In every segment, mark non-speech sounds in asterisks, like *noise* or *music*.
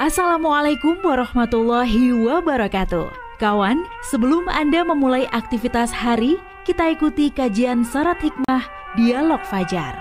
Assalamualaikum warahmatullahi wabarakatuh. Kawan, sebelum Anda memulai aktivitas hari, kita ikuti kajian syarat hikmah Dialog Fajar.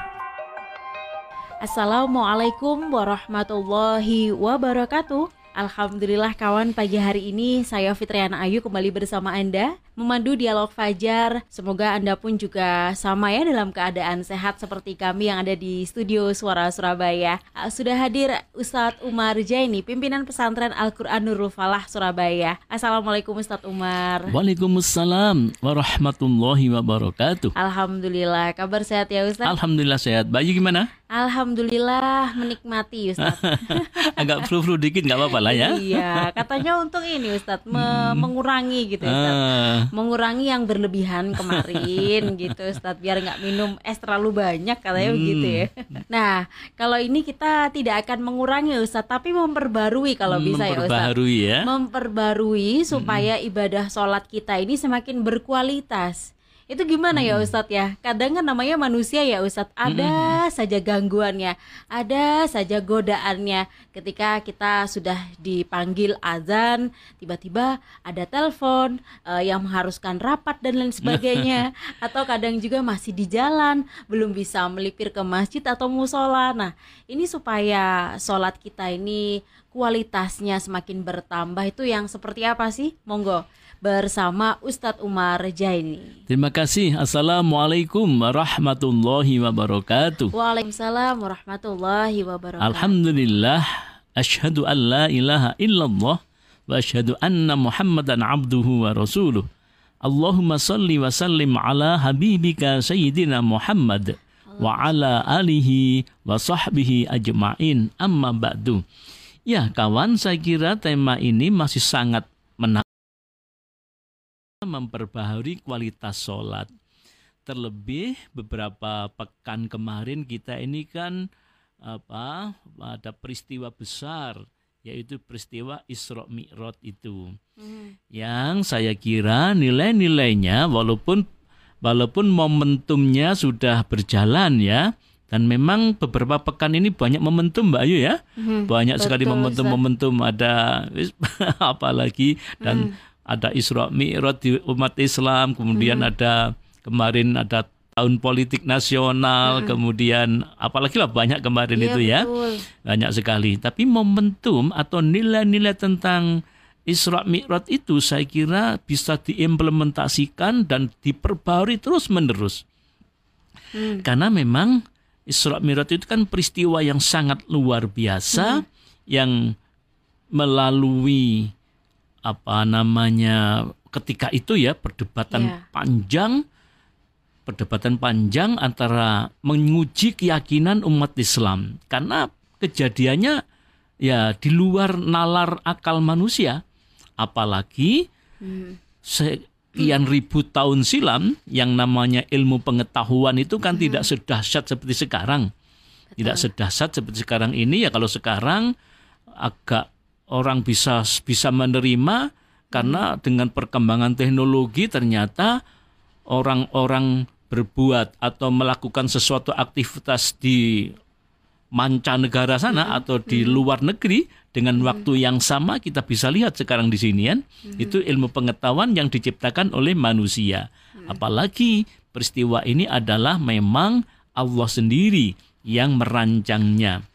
Assalamualaikum warahmatullahi wabarakatuh. Alhamdulillah kawan pagi hari ini saya Fitriana Ayu kembali bersama Anda memandu dialog Fajar. Semoga Anda pun juga sama ya dalam keadaan sehat seperti kami yang ada di studio Suara Surabaya. Ah, sudah hadir Ustadz Umar Jaini, pimpinan pesantren Al-Quran Nurul Falah Surabaya. Assalamualaikum Ustadz Umar. Waalaikumsalam warahmatullahi wabarakatuh. Alhamdulillah, kabar sehat ya Ustadz? Alhamdulillah sehat. Bayu gimana? Alhamdulillah menikmati Ustadz. *laughs* Agak flu-flu dikit nggak apa-apa lah ya. iya, katanya untuk ini Ustadz me hmm. mengurangi gitu Ustadz. Uh mengurangi yang berlebihan kemarin *laughs* gitu Ustadz biar nggak minum es terlalu banyak katanya hmm. begitu ya. Nah kalau ini kita tidak akan mengurangi Ustadz tapi memperbarui kalau bisa ya Ustadz. Memperbarui ya. Memperbarui supaya hmm. ibadah sholat kita ini semakin berkualitas itu gimana ya Ustadz ya? Kadang kan namanya manusia ya Ustadz, ada hmm. saja gangguannya, ada saja godaannya. Ketika kita sudah dipanggil azan, tiba-tiba ada telepon uh, yang mengharuskan rapat dan lain sebagainya. *laughs* atau kadang juga masih di jalan, belum bisa melipir ke masjid atau musola. Nah, ini supaya sholat kita ini kualitasnya semakin bertambah itu yang seperti apa sih? Monggo bersama Ustadz Umar Jaini. Terima kasih. Assalamualaikum warahmatullahi wabarakatuh. Waalaikumsalam warahmatullahi wabarakatuh. Alhamdulillah. Ashhadu an la ilaha illallah wa ashhadu anna Muhammadan abduhu wa rasuluh. Allahumma salli wa sallim ala habibika sayyidina Muhammad wa ala alihi wa sahbihi ajma'in amma ba'du. Ya kawan, saya kira tema ini masih sangat menarik memperbaharui kualitas sholat. Terlebih beberapa pekan kemarin kita ini kan apa ada peristiwa besar yaitu peristiwa Isra Mi'raj itu. Hmm. Yang saya kira nilai-nilainya walaupun walaupun momentumnya sudah berjalan ya dan memang beberapa pekan ini banyak momentum Mbak Ayu ya. Hmm, banyak betul, sekali momentum-momentum ada *laughs* apalagi dan hmm ada Isra Mi'raj di umat Islam, kemudian hmm. ada kemarin ada tahun politik nasional, hmm. kemudian apalagi lah banyak kemarin iya, itu ya. Betul. Banyak sekali. Tapi momentum atau nilai-nilai tentang Isra Mi'raj itu saya kira bisa diimplementasikan dan diperbarui terus-menerus. Hmm. Karena memang Isra Mi'raj itu kan peristiwa yang sangat luar biasa hmm. yang melalui apa namanya ketika itu ya perdebatan yeah. panjang perdebatan panjang antara menguji keyakinan umat Islam karena kejadiannya ya di luar nalar akal manusia apalagi hmm. Sekian ribu tahun silam yang namanya ilmu pengetahuan itu kan hmm. tidak sedahsyat seperti sekarang Betul. tidak sedahsyat seperti sekarang ini ya kalau sekarang agak orang bisa bisa menerima karena dengan perkembangan teknologi ternyata orang-orang berbuat atau melakukan sesuatu aktivitas di mancanegara sana mm-hmm. atau di mm-hmm. luar negeri dengan mm-hmm. waktu yang sama kita bisa lihat sekarang di sini kan mm-hmm. itu ilmu pengetahuan yang diciptakan oleh manusia mm-hmm. apalagi peristiwa ini adalah memang Allah sendiri yang merancangnya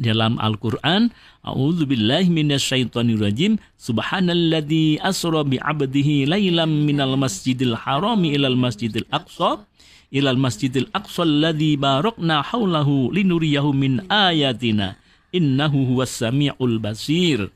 dalam Al-Qur'an, A'udzu billahi minasyaitonir rajim. Subhanalladzi asra bi 'abdihi lailam minal masjidil harami ilal masjidil aqsa ilal masjidil aqsa alladzi barakna haulahu linuriyahu min ayatina. Innahu huwas samiul basir.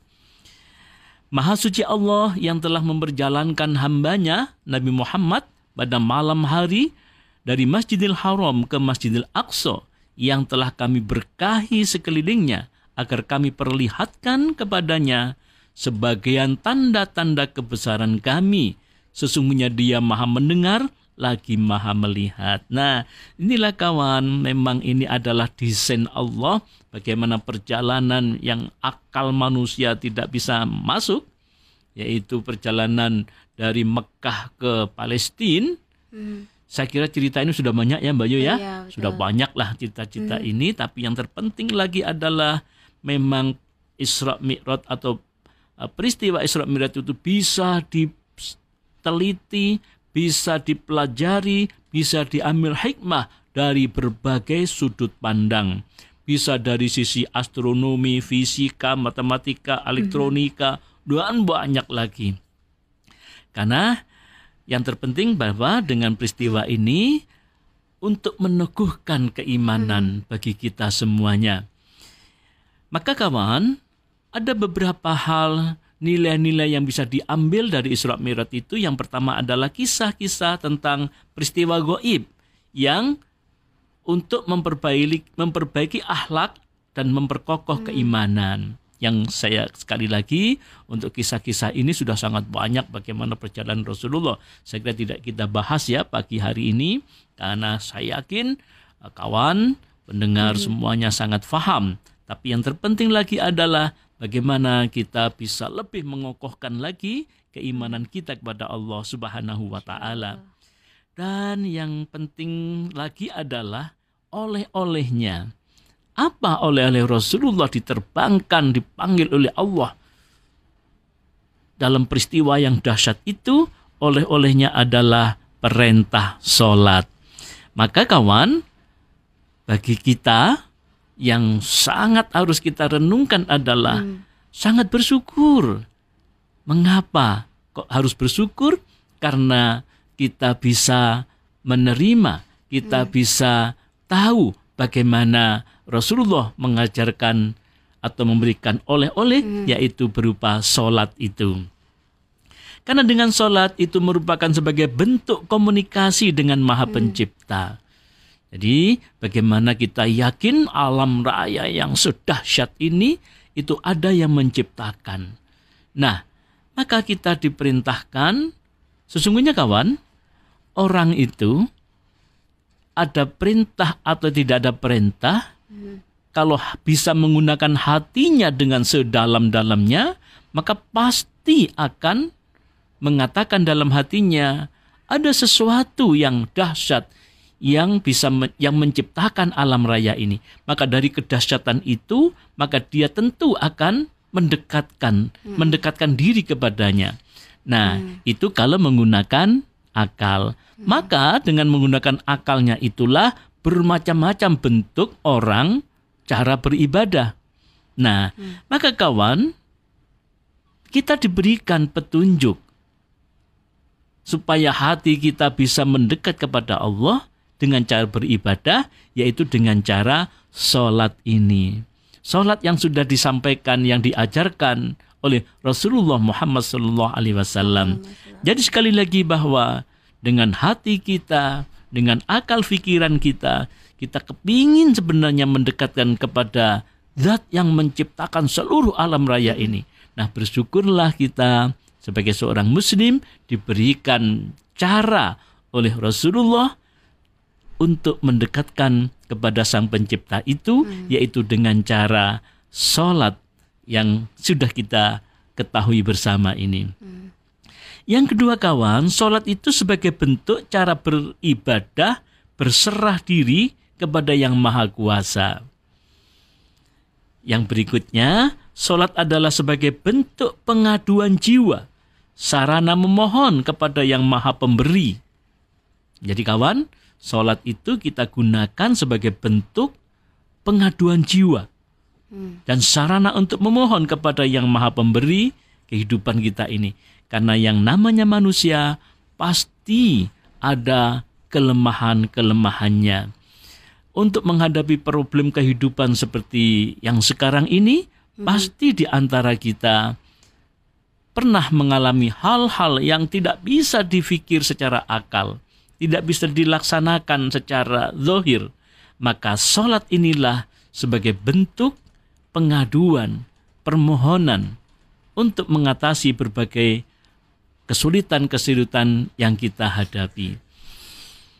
Maha suci Allah yang telah memperjalankan hambanya Nabi Muhammad pada malam hari dari Masjidil Haram ke Masjidil Aqsa yang telah kami berkahi sekelilingnya agar kami perlihatkan kepadanya sebagian tanda-tanda kebesaran kami. Sesungguhnya dia maha mendengar lagi maha melihat. Nah, inilah kawan, memang ini adalah desain Allah bagaimana perjalanan yang akal manusia tidak bisa masuk, yaitu perjalanan dari Mekah ke Palestina. Hmm saya kira cerita ini sudah banyak ya Mbak Yu ya. Iya, sudah banyak lah cerita-cerita hmm. ini tapi yang terpenting lagi adalah memang Isra Mi'raj atau uh, peristiwa Isra Mi'raj itu bisa diteliti, bisa dipelajari, bisa diambil hikmah dari berbagai sudut pandang. Bisa dari sisi astronomi, fisika, matematika, elektronika, dan banyak lagi. Karena yang terpenting bahwa dengan peristiwa ini untuk meneguhkan keimanan bagi kita semuanya. Maka kawan, ada beberapa hal nilai-nilai yang bisa diambil dari Isra Mi'raj itu. Yang pertama adalah kisah-kisah tentang peristiwa goib yang untuk memperbaiki memperbaiki akhlak dan memperkokoh hmm. keimanan yang saya sekali lagi untuk kisah-kisah ini sudah sangat banyak bagaimana perjalanan Rasulullah. Saya kira tidak kita bahas ya pagi hari ini karena saya yakin eh, kawan pendengar hmm. semuanya sangat faham. Tapi yang terpenting lagi adalah bagaimana kita bisa lebih mengokohkan lagi keimanan kita kepada Allah Subhanahu wa taala. Dan yang penting lagi adalah oleh-olehnya apa oleh-oleh Rasulullah diterbangkan, dipanggil oleh Allah dalam peristiwa yang dahsyat itu, oleh-olehnya adalah perintah sholat. Maka kawan, bagi kita yang sangat harus kita renungkan adalah hmm. sangat bersyukur. Mengapa kok harus bersyukur? Karena kita bisa menerima, kita hmm. bisa tahu bagaimana Rasulullah mengajarkan atau memberikan oleh-oleh hmm. yaitu berupa sholat itu. Karena dengan sholat itu merupakan sebagai bentuk komunikasi dengan Maha hmm. Jadi bagaimana kita yakin alam raya yang sedahsyat ini itu ada yang menciptakan. Nah, maka kita diperintahkan sesungguhnya kawan, orang itu ada perintah atau tidak ada perintah, kalau bisa menggunakan hatinya dengan sedalam-dalamnya, maka pasti akan mengatakan dalam hatinya ada sesuatu yang dahsyat yang bisa yang menciptakan alam raya ini. Maka dari kedahsyatan itu, maka dia tentu akan mendekatkan hmm. mendekatkan diri kepadanya. Nah, hmm. itu kalau menggunakan akal. Hmm. Maka dengan menggunakan akalnya itulah bermacam-macam bentuk orang cara beribadah. Nah, hmm. maka kawan, kita diberikan petunjuk supaya hati kita bisa mendekat kepada Allah dengan cara beribadah, yaitu dengan cara sholat ini. Sholat yang sudah disampaikan, yang diajarkan oleh Rasulullah Muhammad SAW. Jadi sekali lagi bahwa dengan hati kita, dengan akal pikiran kita, kita kepingin sebenarnya mendekatkan kepada zat yang menciptakan seluruh alam raya ini. Nah bersyukurlah kita sebagai seorang muslim diberikan cara oleh Rasulullah untuk mendekatkan kepada sang pencipta itu hmm. yaitu dengan cara sholat yang sudah kita ketahui bersama ini. Hmm. Yang kedua kawan, sholat itu sebagai bentuk cara beribadah, berserah diri kepada yang maha kuasa. Yang berikutnya, sholat adalah sebagai bentuk pengaduan jiwa, sarana memohon kepada yang maha pemberi. Jadi kawan, sholat itu kita gunakan sebagai bentuk pengaduan jiwa. Hmm. Dan sarana untuk memohon kepada yang maha pemberi kehidupan kita ini karena yang namanya manusia pasti ada kelemahan-kelemahannya. Untuk menghadapi problem kehidupan seperti yang sekarang ini, hmm. pasti di antara kita pernah mengalami hal-hal yang tidak bisa difikir secara akal, tidak bisa dilaksanakan secara zohir. Maka sholat inilah sebagai bentuk pengaduan, permohonan untuk mengatasi berbagai kesulitan-kesulitan yang kita hadapi.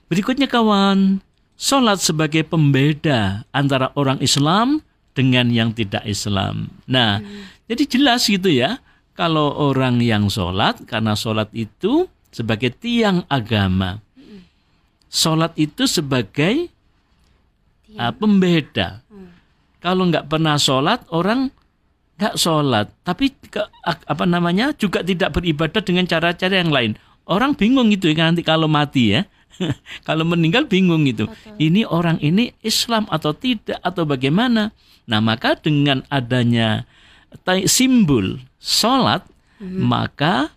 Berikutnya kawan, sholat sebagai pembeda antara orang Islam dengan yang tidak Islam. Nah, hmm. jadi jelas gitu ya, kalau orang yang sholat, karena sholat itu sebagai tiang agama. Sholat itu sebagai uh, pembeda. Hmm. Kalau nggak pernah sholat, orang nggak sholat, tapi ke, apa namanya juga tidak beribadah dengan cara-cara yang lain. Orang bingung itu ya nanti kalau mati ya. *laughs* kalau meninggal bingung itu. Betul. Ini orang ini Islam atau tidak atau bagaimana? Nah maka dengan adanya simbol sholat, hmm. maka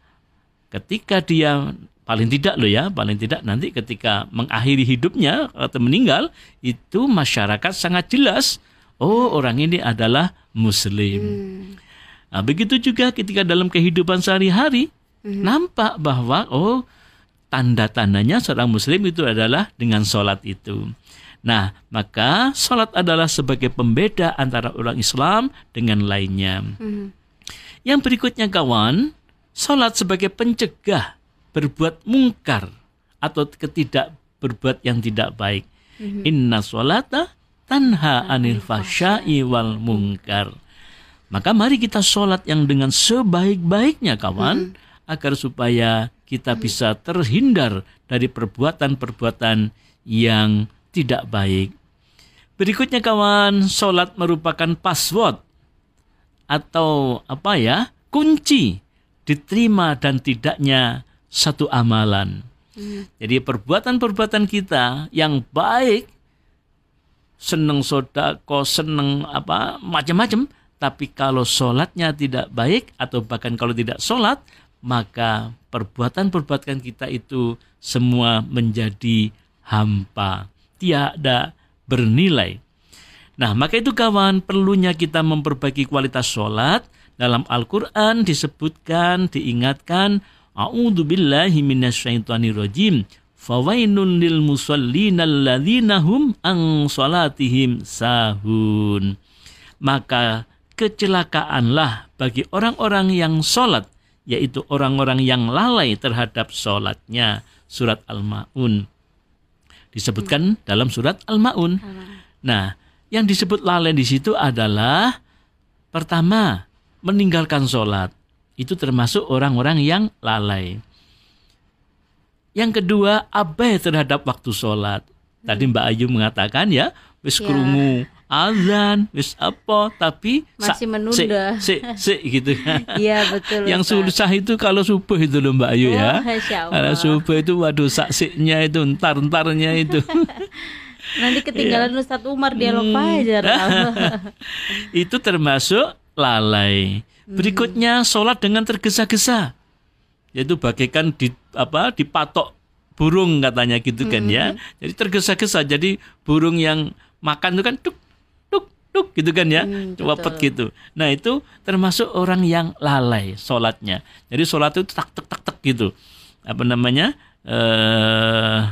ketika dia paling tidak loh ya, paling tidak nanti ketika mengakhiri hidupnya atau meninggal itu masyarakat sangat jelas oh orang ini adalah muslim. Hmm. Nah, begitu juga ketika dalam kehidupan sehari-hari hmm. nampak bahwa oh tanda-tandanya seorang muslim itu adalah dengan sholat itu. Nah, maka sholat adalah sebagai pembeda antara orang Islam dengan lainnya. Hmm. Yang berikutnya kawan, sholat sebagai pencegah berbuat mungkar atau ketidak berbuat yang tidak baik. Hmm. Inna sholata tanha anil fahsyai wal mungkar. Maka mari kita sholat yang dengan sebaik-baiknya kawan, hmm. agar supaya kita hmm. bisa terhindar dari perbuatan-perbuatan yang tidak baik. Berikutnya kawan, sholat merupakan password atau apa ya, kunci diterima dan tidaknya satu amalan. Hmm. Jadi perbuatan-perbuatan kita yang baik seneng sodako, seneng apa macam-macam. Tapi kalau sholatnya tidak baik atau bahkan kalau tidak sholat, maka perbuatan-perbuatan kita itu semua menjadi hampa, tiada bernilai. Nah, maka itu kawan, perlunya kita memperbaiki kualitas sholat. Dalam Al-Quran disebutkan, diingatkan, A'udhu billahi minasyaitonirrojim fawainun lil musallina alladzina hum ang salatihim sahun. Maka kecelakaanlah bagi orang-orang yang sholat, yaitu orang-orang yang lalai terhadap sholatnya. Surat Al-Ma'un. Disebutkan hmm. dalam surat Al-Ma'un. Nah, yang disebut lalai di situ adalah pertama, meninggalkan sholat. Itu termasuk orang-orang yang lalai. Yang kedua, abai terhadap waktu sholat. Tadi hmm. Mbak Ayu mengatakan ya, wis ya. kerungu azan, wis apa, tapi masih menunda. Si, si, gitu kan. *laughs* Iya betul. Yang susah itu kalau subuh itu loh Mbak Ayu ya. oh, ya. Kalau subuh itu waduh saksiknya itu, entar-entarnya itu. *laughs* Nanti ketinggalan yeah. Ustadz Umar dia lupa hmm. aja. *laughs* itu termasuk lalai. Hmm. Berikutnya sholat dengan tergesa-gesa yaitu bagaikan di apa dipatok burung katanya gitu kan ya. Hmm. Jadi tergesa-gesa. Jadi burung yang makan itu kan tuk tuk tuk gitu kan ya. Hmm, Wapet gitu. Nah, itu termasuk orang yang lalai sholatnya. Jadi sholat itu tak tak tak tak gitu. Apa namanya? eh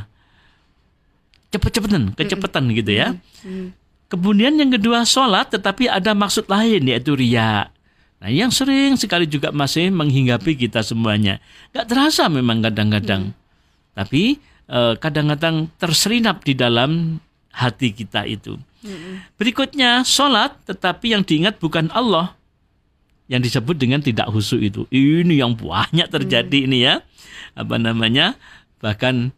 cepet-cepetan, kecepatan hmm. gitu ya. Hmm. Kemudian yang kedua sholat tetapi ada maksud lain yaitu riak Nah, yang sering sekali juga masih menghinggapi kita semuanya. Gak terasa memang kadang-kadang. Hmm. Tapi eh, kadang-kadang terselinap di dalam hati kita itu. Hmm. Berikutnya, sholat tetapi yang diingat bukan Allah. Yang disebut dengan tidak husu itu. Ini yang banyak terjadi hmm. ini ya. Apa namanya? Bahkan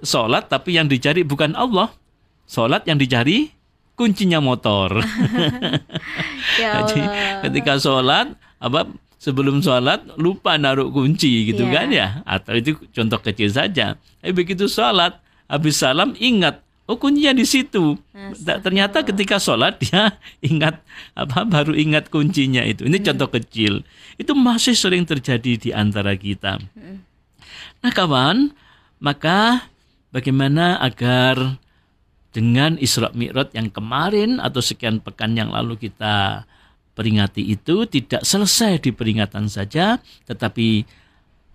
sholat tapi yang dicari bukan Allah. Sholat yang dicari kuncinya motor. *laughs* ya *laughs* Jadi ketika sholat apa sebelum sholat lupa naruh kunci gitu yeah. kan ya atau itu contoh kecil saja. Eh begitu sholat habis salam ingat oh kuncinya di situ. Ternyata ketika sholat *laughs* dia ingat apa baru ingat kuncinya itu. Ini hmm. contoh kecil. Itu masih sering terjadi di antara kita. Hmm. Nah kawan, maka bagaimana agar dengan Isra Mi'raj yang kemarin atau sekian pekan yang lalu kita peringati itu tidak selesai di peringatan saja, tetapi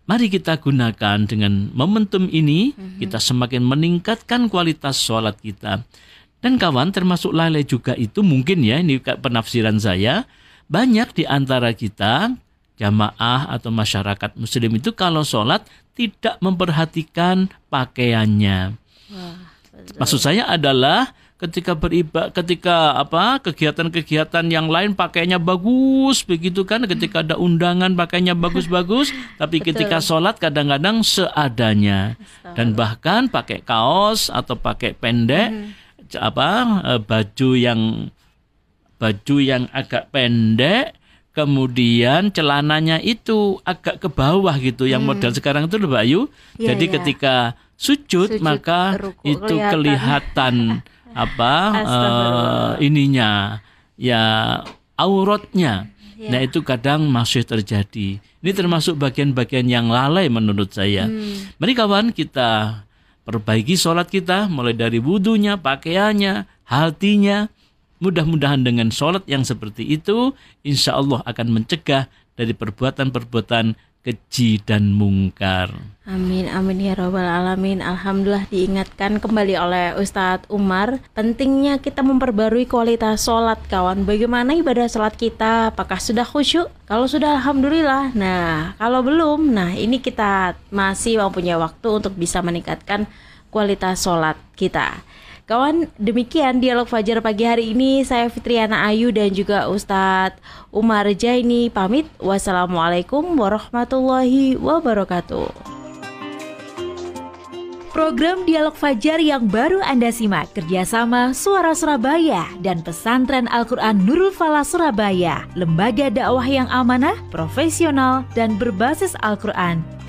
mari kita gunakan dengan momentum ini mm-hmm. kita semakin meningkatkan kualitas sholat kita. Dan kawan termasuk lalai juga itu mungkin ya ini penafsiran saya banyak di antara kita jamaah atau masyarakat muslim itu kalau sholat tidak memperhatikan pakaiannya. Wah. Maksud saya adalah ketika beribadah ketika apa kegiatan-kegiatan yang lain pakainya bagus begitu kan ketika ada undangan pakainya bagus-bagus *laughs* tapi Betul. ketika sholat kadang-kadang seadanya dan bahkan pakai kaos atau pakai pendek hmm. apa eh, baju yang baju yang agak pendek kemudian celananya itu agak ke bawah gitu yang Hmm. model sekarang itu loh Mbak Ayu. Iya, Jadi iya. ketika sujud, Sujud, maka itu kelihatan. kelihatan *laughs* apa eh, ininya ya auratnya. Iya. Nah, itu kadang masih terjadi. Ini termasuk bagian-bagian yang lalai menurut saya. Hmm. Mari kawan kita perbaiki sholat kita mulai dari wudhunya, pakaiannya, hatinya. Mudah-mudahan dengan sholat yang seperti itu, insya Allah akan mencegah dari perbuatan-perbuatan keji dan mungkar. Amin amin ya robbal alamin. Alhamdulillah diingatkan kembali oleh Ustadz Umar Pentingnya kita memperbarui kualitas sholat kawan. Bagaimana ibadah sholat kita? Apakah sudah khusyuk? Kalau sudah Alhamdulillah. Nah kalau belum Nah ini kita masih mempunyai waktu untuk bisa meningkatkan kualitas sholat kita Kawan, demikian dialog Fajar pagi hari ini. Saya Fitriana Ayu dan juga Ustadz Umar Jaini pamit. Wassalamualaikum warahmatullahi wabarakatuh. Program Dialog Fajar yang baru Anda simak kerjasama Suara Surabaya dan Pesantren Al-Quran Nurul Falah Surabaya, lembaga dakwah yang amanah, profesional, dan berbasis Al-Quran.